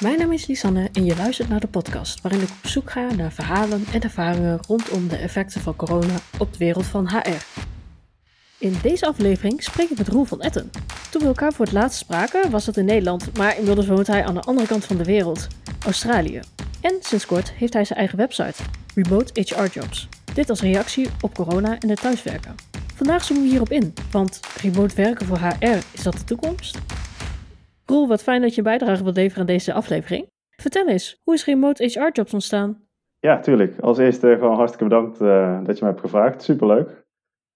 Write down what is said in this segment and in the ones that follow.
Mijn naam is Lisanne en je luistert naar de podcast waarin ik op zoek ga naar verhalen en ervaringen rondom de effecten van corona op de wereld van HR. In deze aflevering spreek ik met Roel van Etten. Toen we elkaar voor het laatst spraken was dat in Nederland, maar inmiddels woont hij aan de andere kant van de wereld, Australië. En sinds kort heeft hij zijn eigen website, Remote HR Jobs. Dit als reactie op corona en het thuiswerken. Vandaag zoomen we hierop in, want remote werken voor HR, is dat de toekomst? Roel, wat fijn dat je een bijdrage wilt leveren aan deze aflevering. Vertel eens, hoe is Remote HR Jobs ontstaan? Ja, tuurlijk. Als eerste gewoon hartstikke bedankt uh, dat je me hebt gevraagd. Superleuk.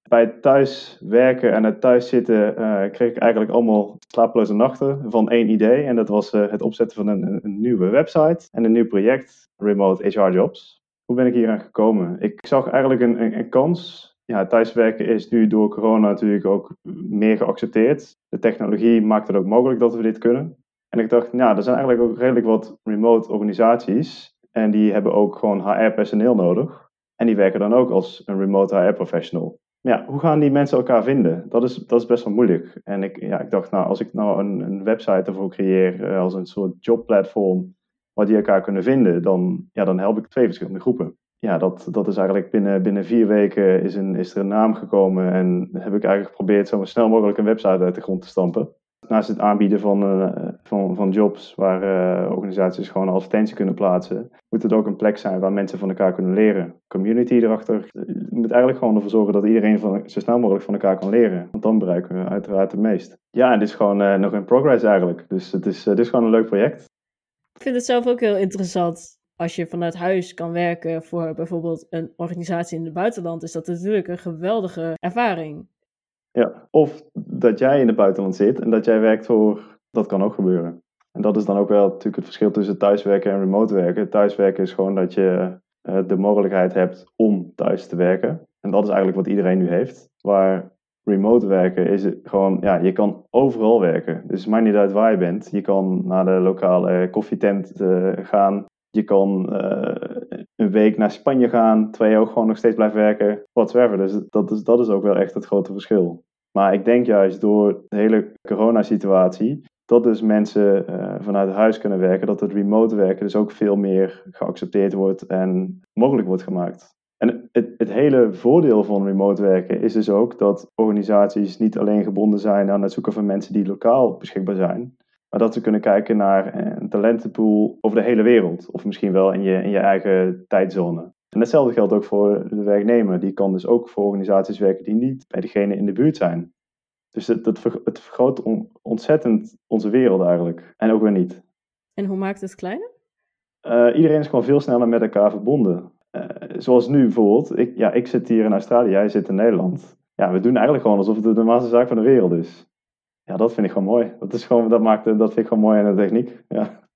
Bij het thuiswerken en het thuiszitten uh, kreeg ik eigenlijk allemaal slapeloze nachten van één idee. En dat was uh, het opzetten van een, een, nieuwe website en een nieuw project, Remote HR Jobs. Hoe ben ik hier aan gekomen? Ik zag eigenlijk een, een kans ja, thuiswerken is nu door corona natuurlijk ook meer geaccepteerd. De technologie maakt het ook mogelijk dat we dit kunnen. En ik dacht, nou, er zijn eigenlijk ook redelijk wat remote organisaties. En die hebben ook gewoon HR-personeel nodig. En die werken dan ook als een remote HR-professional. Maar ja, hoe gaan die mensen elkaar vinden? Dat is, dat is best wel moeilijk. En ik, ja, ik dacht, nou, als ik nou een, een website ervoor creëer eh, als een soort jobplatform waar die elkaar kunnen vinden, dan, ja, dan help ik twee verschillende groepen ja, dat, dat is eigenlijk binnen, binnen vier weken is, een, is er een naam gekomen en heb ik eigenlijk geprobeerd zo snel mogelijk een website uit de grond te stampen. Naast het aanbieden van, uh, van, van jobs waar uh, organisaties gewoon een advertentie kunnen plaatsen, moet het ook een plek zijn waar mensen van elkaar kunnen leren. Community erachter. Je moet eigenlijk gewoon ervoor zorgen dat iedereen van, zo snel mogelijk van elkaar kan leren. Want dan bereiken we uiteraard het meest. Ja, dit is gewoon uh, nog in progress eigenlijk. Dus het is, het is gewoon een leuk project. Ik vind het zelf ook heel interessant als je vanuit huis kan werken voor bijvoorbeeld een organisatie in het buitenland, is dat natuurlijk een geweldige ervaring. Ja, of dat jij in het buitenland zit en dat jij werkt voor, dat kan ook gebeuren. En dat is dan ook wel natuurlijk het verschil tussen thuiswerken en remote werken. Thuiswerken is gewoon dat je uh, de mogelijkheid hebt om thuis te werken. En dat is eigenlijk wat iedereen nu heeft. Waar remote werken is het gewoon, ja, je kan overal werken. Dus het maakt niet uit waar je bent. Je kan naar de lokale koffietent uh, gaan. Je kan uh, een week naar Spanje gaan, terwijl je ook gewoon nog steeds blijft werken, whatsoever. Dus dat is, dat is ook wel echt het grote verschil. Maar ik denk juist door de hele coronasituatie, dat dus mensen uh, vanuit huis kunnen werken, dat het remote werken dus ook veel meer geaccepteerd wordt en mogelijk wordt gemaakt. En het, het, hele voordeel van remote werken is dus ook dat organisaties niet alleen gebonden zijn aan het zoeken van mensen die lokaal beschikbaar zijn, maar dat we kunnen kijken naar een talentenpool over de hele wereld. Of misschien wel in je, in je eigen tijdzone. En hetzelfde geldt ook voor de werknemer. Die kan dus ook voor organisaties werken die niet bij degene in de buurt zijn. Dus het, het, het vergroot ontzettend onze wereld eigenlijk. En ook weer niet. En hoe maakt het kleiner? Uh, iedereen is gewoon veel sneller met elkaar verbonden. Uh, zoals nu bijvoorbeeld. Ik, ja, ik zit hier in Australië, jij zit in Nederland. Ja, we doen eigenlijk gewoon alsof het de normaalste zaak van de wereld is ja, dat vind ik gewoon mooi. Dat, is gewoon, dat, maakt, dat vind ik gewoon mooi aan de techniek. Ja.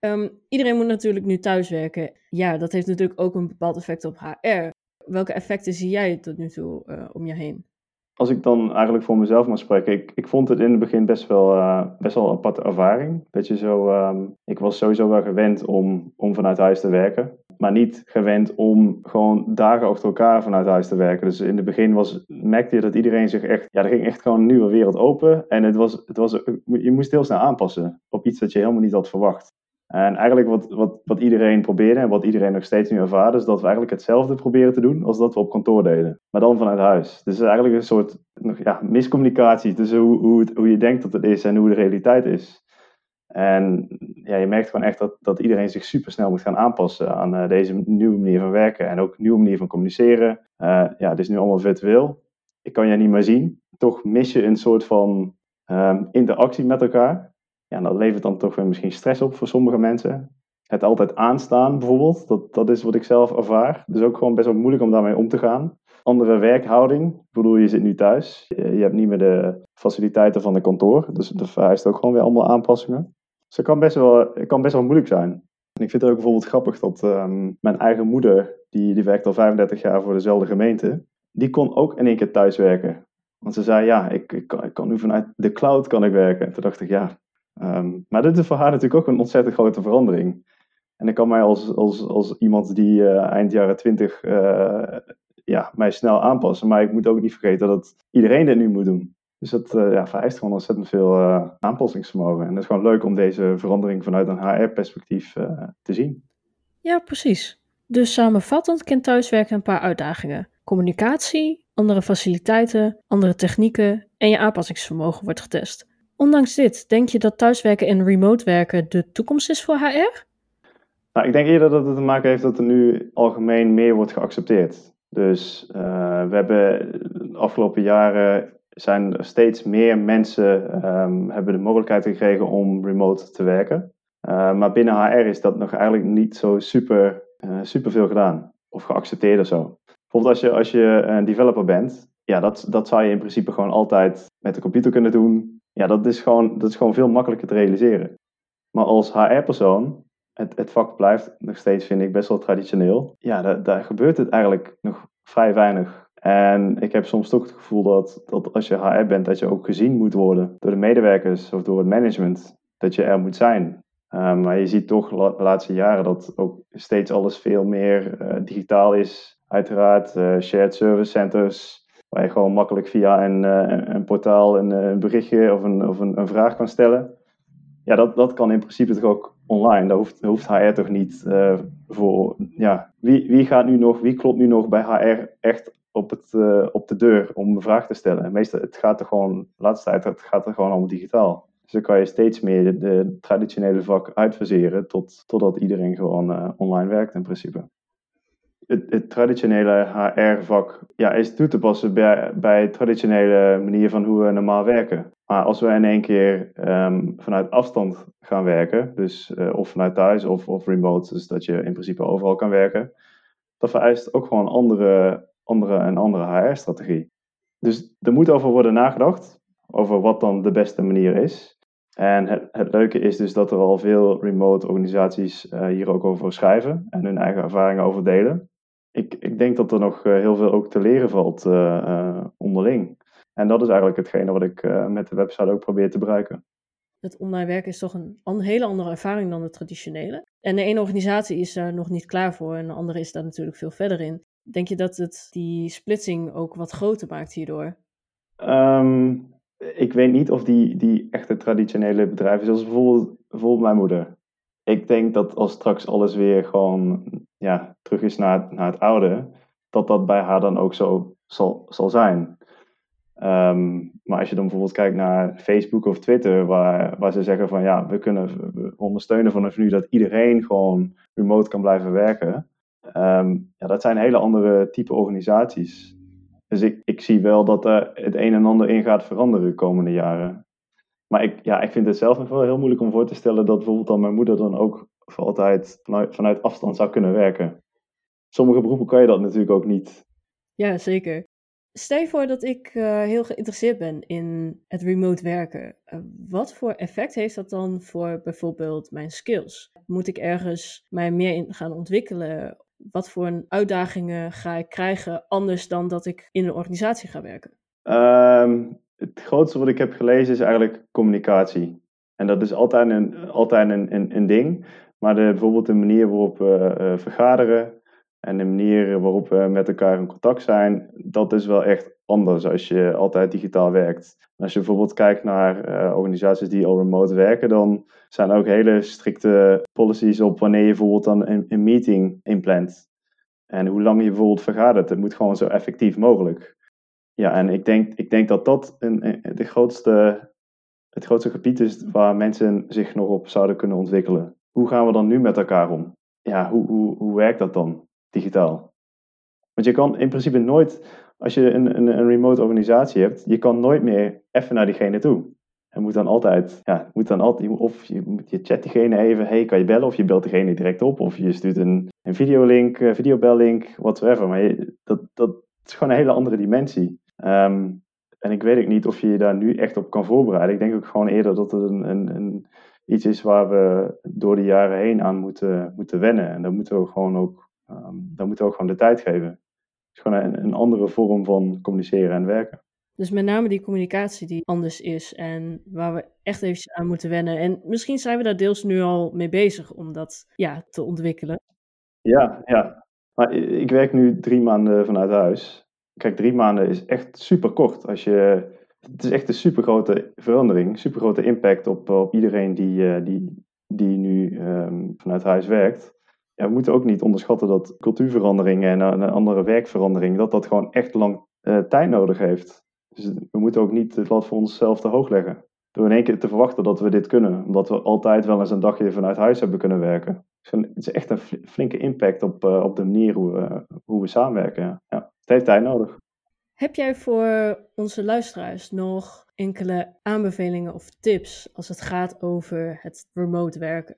Um, iedereen moet natuurlijk nu thuiswerken. Ja, dat heeft natuurlijk ook een bepaald effect op HR. Welke effecten zie jij tot nu toe uh, om je heen? Als ik dan eigenlijk voor mezelf mag spreken, ik, ik vond het in het begin best wel, uh, best wel een aparte ervaring. Dat je zo, um, ik was sowieso wel gewend om, om vanuit huis te werken maar niet gewend om gewoon dagen achter elkaar vanuit huis te werken. Dus in het begin was, merkte je dat iedereen zich echt, ja, er ging echt gewoon een nieuwe wereld open. En het was, het was, je moest heel snel aanpassen op iets dat je helemaal niet had verwacht. En eigenlijk wat, wat, wat iedereen probeerde en wat iedereen nog steeds nu ervaart, is dat we eigenlijk hetzelfde proberen te doen als dat we op kantoor deden. Maar dan vanuit huis. Dus eigenlijk een soort ja, miscommunicatie tussen hoe, hoe, hoe je denkt dat het is en hoe de realiteit is. En ja, je merkt gewoon echt dat, dat iedereen zich super snel moet gaan aanpassen aan uh, deze nieuwe manier van werken en ook nieuwe manier van communiceren. Uh, ja, het is nu allemaal virtueel. Ik kan je niet meer zien. Toch mis je een soort van um, interactie met elkaar. Ja, dat levert dan toch weer misschien stress op voor sommige mensen. Het altijd aanstaan bijvoorbeeld, dat, dat is wat ik zelf ervaar. Dus ook gewoon best wel moeilijk om daarmee om te gaan. Andere werkhouding, ik bedoel, je zit nu thuis. Je, hebt niet meer de faciliteiten van de kantoor. Dus dat vereist ook gewoon weer allemaal aanpassingen. Dus dat kan best wel, kan best wel moeilijk zijn. En ik vind het ook bijvoorbeeld grappig dat um, mijn eigen moeder, die, die werkt al 35 jaar voor dezelfde gemeente, die kon ook in één keer thuis werken. Want ze zei, ja, ik, ik, kan, ik kan nu vanuit de cloud kan ik werken. En toen dacht ik, ja. Um, maar dit is voor haar natuurlijk ook een ontzettend grote verandering. En ik kan mij als, als, als iemand die uh, eind jaren 20 uh, ja, mij snel aanpassen. Maar ik moet ook niet vergeten dat iedereen dit nu moet doen. Dus dat ja, vereist gewoon ontzettend veel aanpassingsvermogen. En het is gewoon leuk om deze verandering vanuit een HR-perspectief te zien. Ja, precies. Dus samenvattend kent thuiswerken een paar uitdagingen. Communicatie, andere faciliteiten, andere technieken en je aanpassingsvermogen wordt getest. Ondanks dit, denk je dat thuiswerken en remote werken de toekomst is voor HR? Nou, ik denk eerder dat het te maken heeft dat er nu algemeen meer wordt geaccepteerd. Dus uh, we hebben de afgelopen jaren zijn er steeds meer mensen um, hebben de mogelijkheid gekregen om remote te werken. Uh, maar binnen HR is dat nog eigenlijk niet zo super, uh, super veel gedaan of geaccepteerd of zo. Bijvoorbeeld als je, als je een developer bent, ja, dat, dat zou je in principe gewoon altijd met de computer kunnen doen. Ja, dat is gewoon, dat is gewoon veel makkelijker te realiseren. Maar als HR-persoon, het, het vak blijft nog steeds, vind ik, best wel traditioneel. Ja, daar, gebeurt het eigenlijk nog vrij weinig. En ik heb soms toch het gevoel dat, dat als je HR bent, dat je ook gezien moet worden door de medewerkers of door het management. Dat je er moet zijn. Uh, maar je ziet toch de laatste jaren dat ook steeds alles veel meer uh, digitaal is. Uiteraard, uh, shared service centers, waar je gewoon makkelijk via een, een portaal een, een, berichtje of, een, of een, een, vraag kan stellen. Ja, dat, dat kan in principe toch ook online. Daar hoeft, hoeft HR toch niet voor. Ja, wie, wie gaat nu nog, wie klopt nu nog bij HR echt op, het, op de deur om een vraag te stellen? Meestal, het gaat er gewoon, de laatste tijd, het gaat er gewoon om digitaal. Dus dan kan je steeds meer de, traditionele vak uitfaseren tot, totdat iedereen gewoon online werkt in principe. Het, het traditionele HR-vak ja, is toe te passen bij, de traditionele manier van hoe we normaal werken. Maar als we in één keer um, vanuit afstand gaan werken, dus uh, of vanuit thuis of, of remote, dus dat je in principe overal kan werken, dat vereist ook gewoon andere, andere, een andere HR-strategie. Dus er moet over worden nagedacht, over wat dan de beste manier is. En het, leuke is dus dat er al veel remote organisaties uh, hier ook over schrijven en hun eigen ervaringen over delen. Ik, ik denk dat er nog uh, heel veel ook te leren valt uh, onderling. En dat is eigenlijk hetgene wat ik met de website ook probeer te bereiken. Het online werken is toch een, een, hele andere ervaring dan de traditionele. En de ene organisatie is daar nog niet klaar voor en de andere is daar natuurlijk veel verder in. Denk je dat het die splitsing ook wat groter maakt hierdoor? Um, ik weet niet of die, die echte traditionele bedrijven, zoals bijvoorbeeld, bijvoorbeeld mijn moeder. Ik denk dat als straks alles weer gewoon ja, terug is naar, naar het oude, dat dat bij haar dan ook zo zal, zal zijn. Ehm, maar als je dan bijvoorbeeld kijkt naar Facebook of Twitter, waar, waar ze zeggen van ja, we kunnen ondersteunen vanaf nu dat iedereen gewoon remote kan blijven werken. Ehm, ja, dat zijn hele andere type organisaties. Dus ik, ik zie wel dat er het een en ander in gaat veranderen de komende jaren. Maar ik, ja, ik vind het zelf nog wel heel moeilijk om voor te stellen dat bijvoorbeeld dan mijn moeder dan ook voor altijd vanuit, vanuit afstand zou kunnen werken. Sommige beroepen kan je dat natuurlijk ook niet. Ja, zeker. Stel je voor dat ik uh, heel geïnteresseerd ben in het remote werken. Uh, wat voor effect heeft dat dan voor bijvoorbeeld mijn skills? Moet ik ergens mij meer in gaan ontwikkelen wat voor uitdagingen ga ik krijgen anders dan dat ik in een organisatie ga werken? Um, het grootste wat ik heb gelezen is eigenlijk communicatie. En dat is altijd een, altijd een, een, een ding. Maar de, bijvoorbeeld de manier waarop we uh, vergaderen en de manier waarop we met elkaar in contact zijn, dat is wel echt anders als je altijd digitaal werkt. Als je bijvoorbeeld kijkt naar uh, organisaties die al remote werken, dan zijn er ook hele strikte policies op wanneer je bijvoorbeeld dan een, een meeting inplant. En hoe lang je bijvoorbeeld vergadert. Het moet gewoon zo effectief mogelijk. Ja, en ik denk, ik denk dat dat een, de grootste, het grootste gebied is waar mensen zich nog op zouden kunnen ontwikkelen. Hoe gaan we dan nu met elkaar om? Ja, hoe, hoe, hoe werkt dat dan digitaal? Want je kan in principe nooit, als je een, een, een remote organisatie hebt, je kan nooit meer even naar diegene toe. En moet dan altijd, ja, moet dan altijd, of je, je chat diegene even, hey, kan je bellen? Of je belt diegene direct op, of je stuurt een, een videolink, uh, videobellink, whatever. Maar je, dat, dat is gewoon een hele andere dimensie. Um, en ik weet ook niet of je je daar nu echt op kan voorbereiden. Ik denk ook gewoon eerder dat het een, een, een, iets is waar we door de jaren heen aan moeten, moeten wennen. En daar moeten we gewoon ook, um, daar moeten we ook gewoon de tijd geven. Het is gewoon een, een andere vorm van communiceren en werken. Dus met name die communicatie die anders is en waar we echt even aan moeten wennen. En misschien zijn we daar deels nu al mee bezig om dat ja, te ontwikkelen. Ja, ja. Maar ik werk nu drie maanden vanuit huis. Kijk, drie maanden is echt super kort als je het is echt een super grote verandering, super grote impact op, op iedereen die, die, die nu ehm, vanuit huis werkt. Ja, we moeten ook niet onderschatten dat cultuurveranderingen en een andere werkverandering, dat dat gewoon echt lang tijd nodig heeft. Dus we moeten ook niet het lat voor onszelf te hoog leggen. Door in één keer te verwachten dat we dit kunnen. Omdat we altijd wel eens een dagje vanuit huis hebben kunnen werken. Dus het is echt een flinke impact op, uh, op de manier hoe hoe we samenwerken. Ja. Het heeft tijd nodig. Heb jij voor onze luisteraars nog enkele aanbevelingen of tips als het gaat over het remote werken?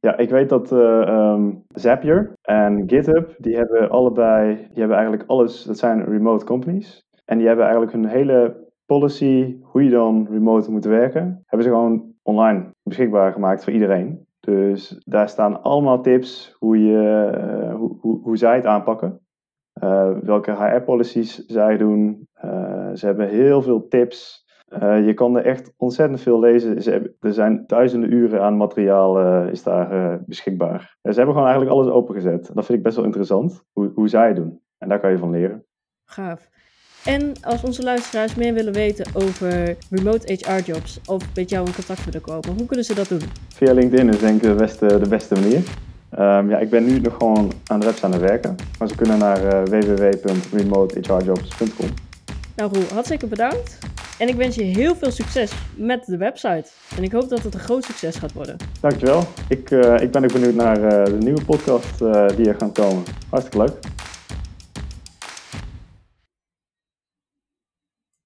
Ja, ik weet dat uh, um, Zapier en GitHub, die hebben allebei, die hebben eigenlijk alles, dat zijn remote companies. En die hebben eigenlijk hun hele policy, hoe je dan remote moet werken, hebben ze gewoon online beschikbaar gemaakt voor iedereen. Dus daar staan allemaal tips hoe, je, uh, hoe, hoe, hoe, zij het aanpakken. Uh, welke HR-policies zij doen. Uh, ze hebben heel veel tips. je kan er echt ontzettend veel lezen. Ze hebben, er zijn duizenden uren aan materiaal is daar beschikbaar. ze hebben gewoon eigenlijk alles opengezet. Dat vind ik best wel interessant, hoe, hoe zij het doen. En daar kan je van leren. Gaaf. En als onze luisteraars meer willen weten over remote HR jobs of met jou in contact willen komen, hoe kunnen ze dat doen? Via LinkedIn is denk ik de beste, de beste manier. Um, ja, ik ben nu nog gewoon aan de website aan het werken, maar ze kunnen naar uh, www.remotehrjobs.com. Nou Roel, hartstikke bedankt. En ik wens je heel veel succes met de website. En ik hoop dat het een groot succes gaat worden. Dankjewel. Ik, uh, ik ben ook benieuwd naar uh, de nieuwe podcast die er gaan komen. Hartstikke leuk.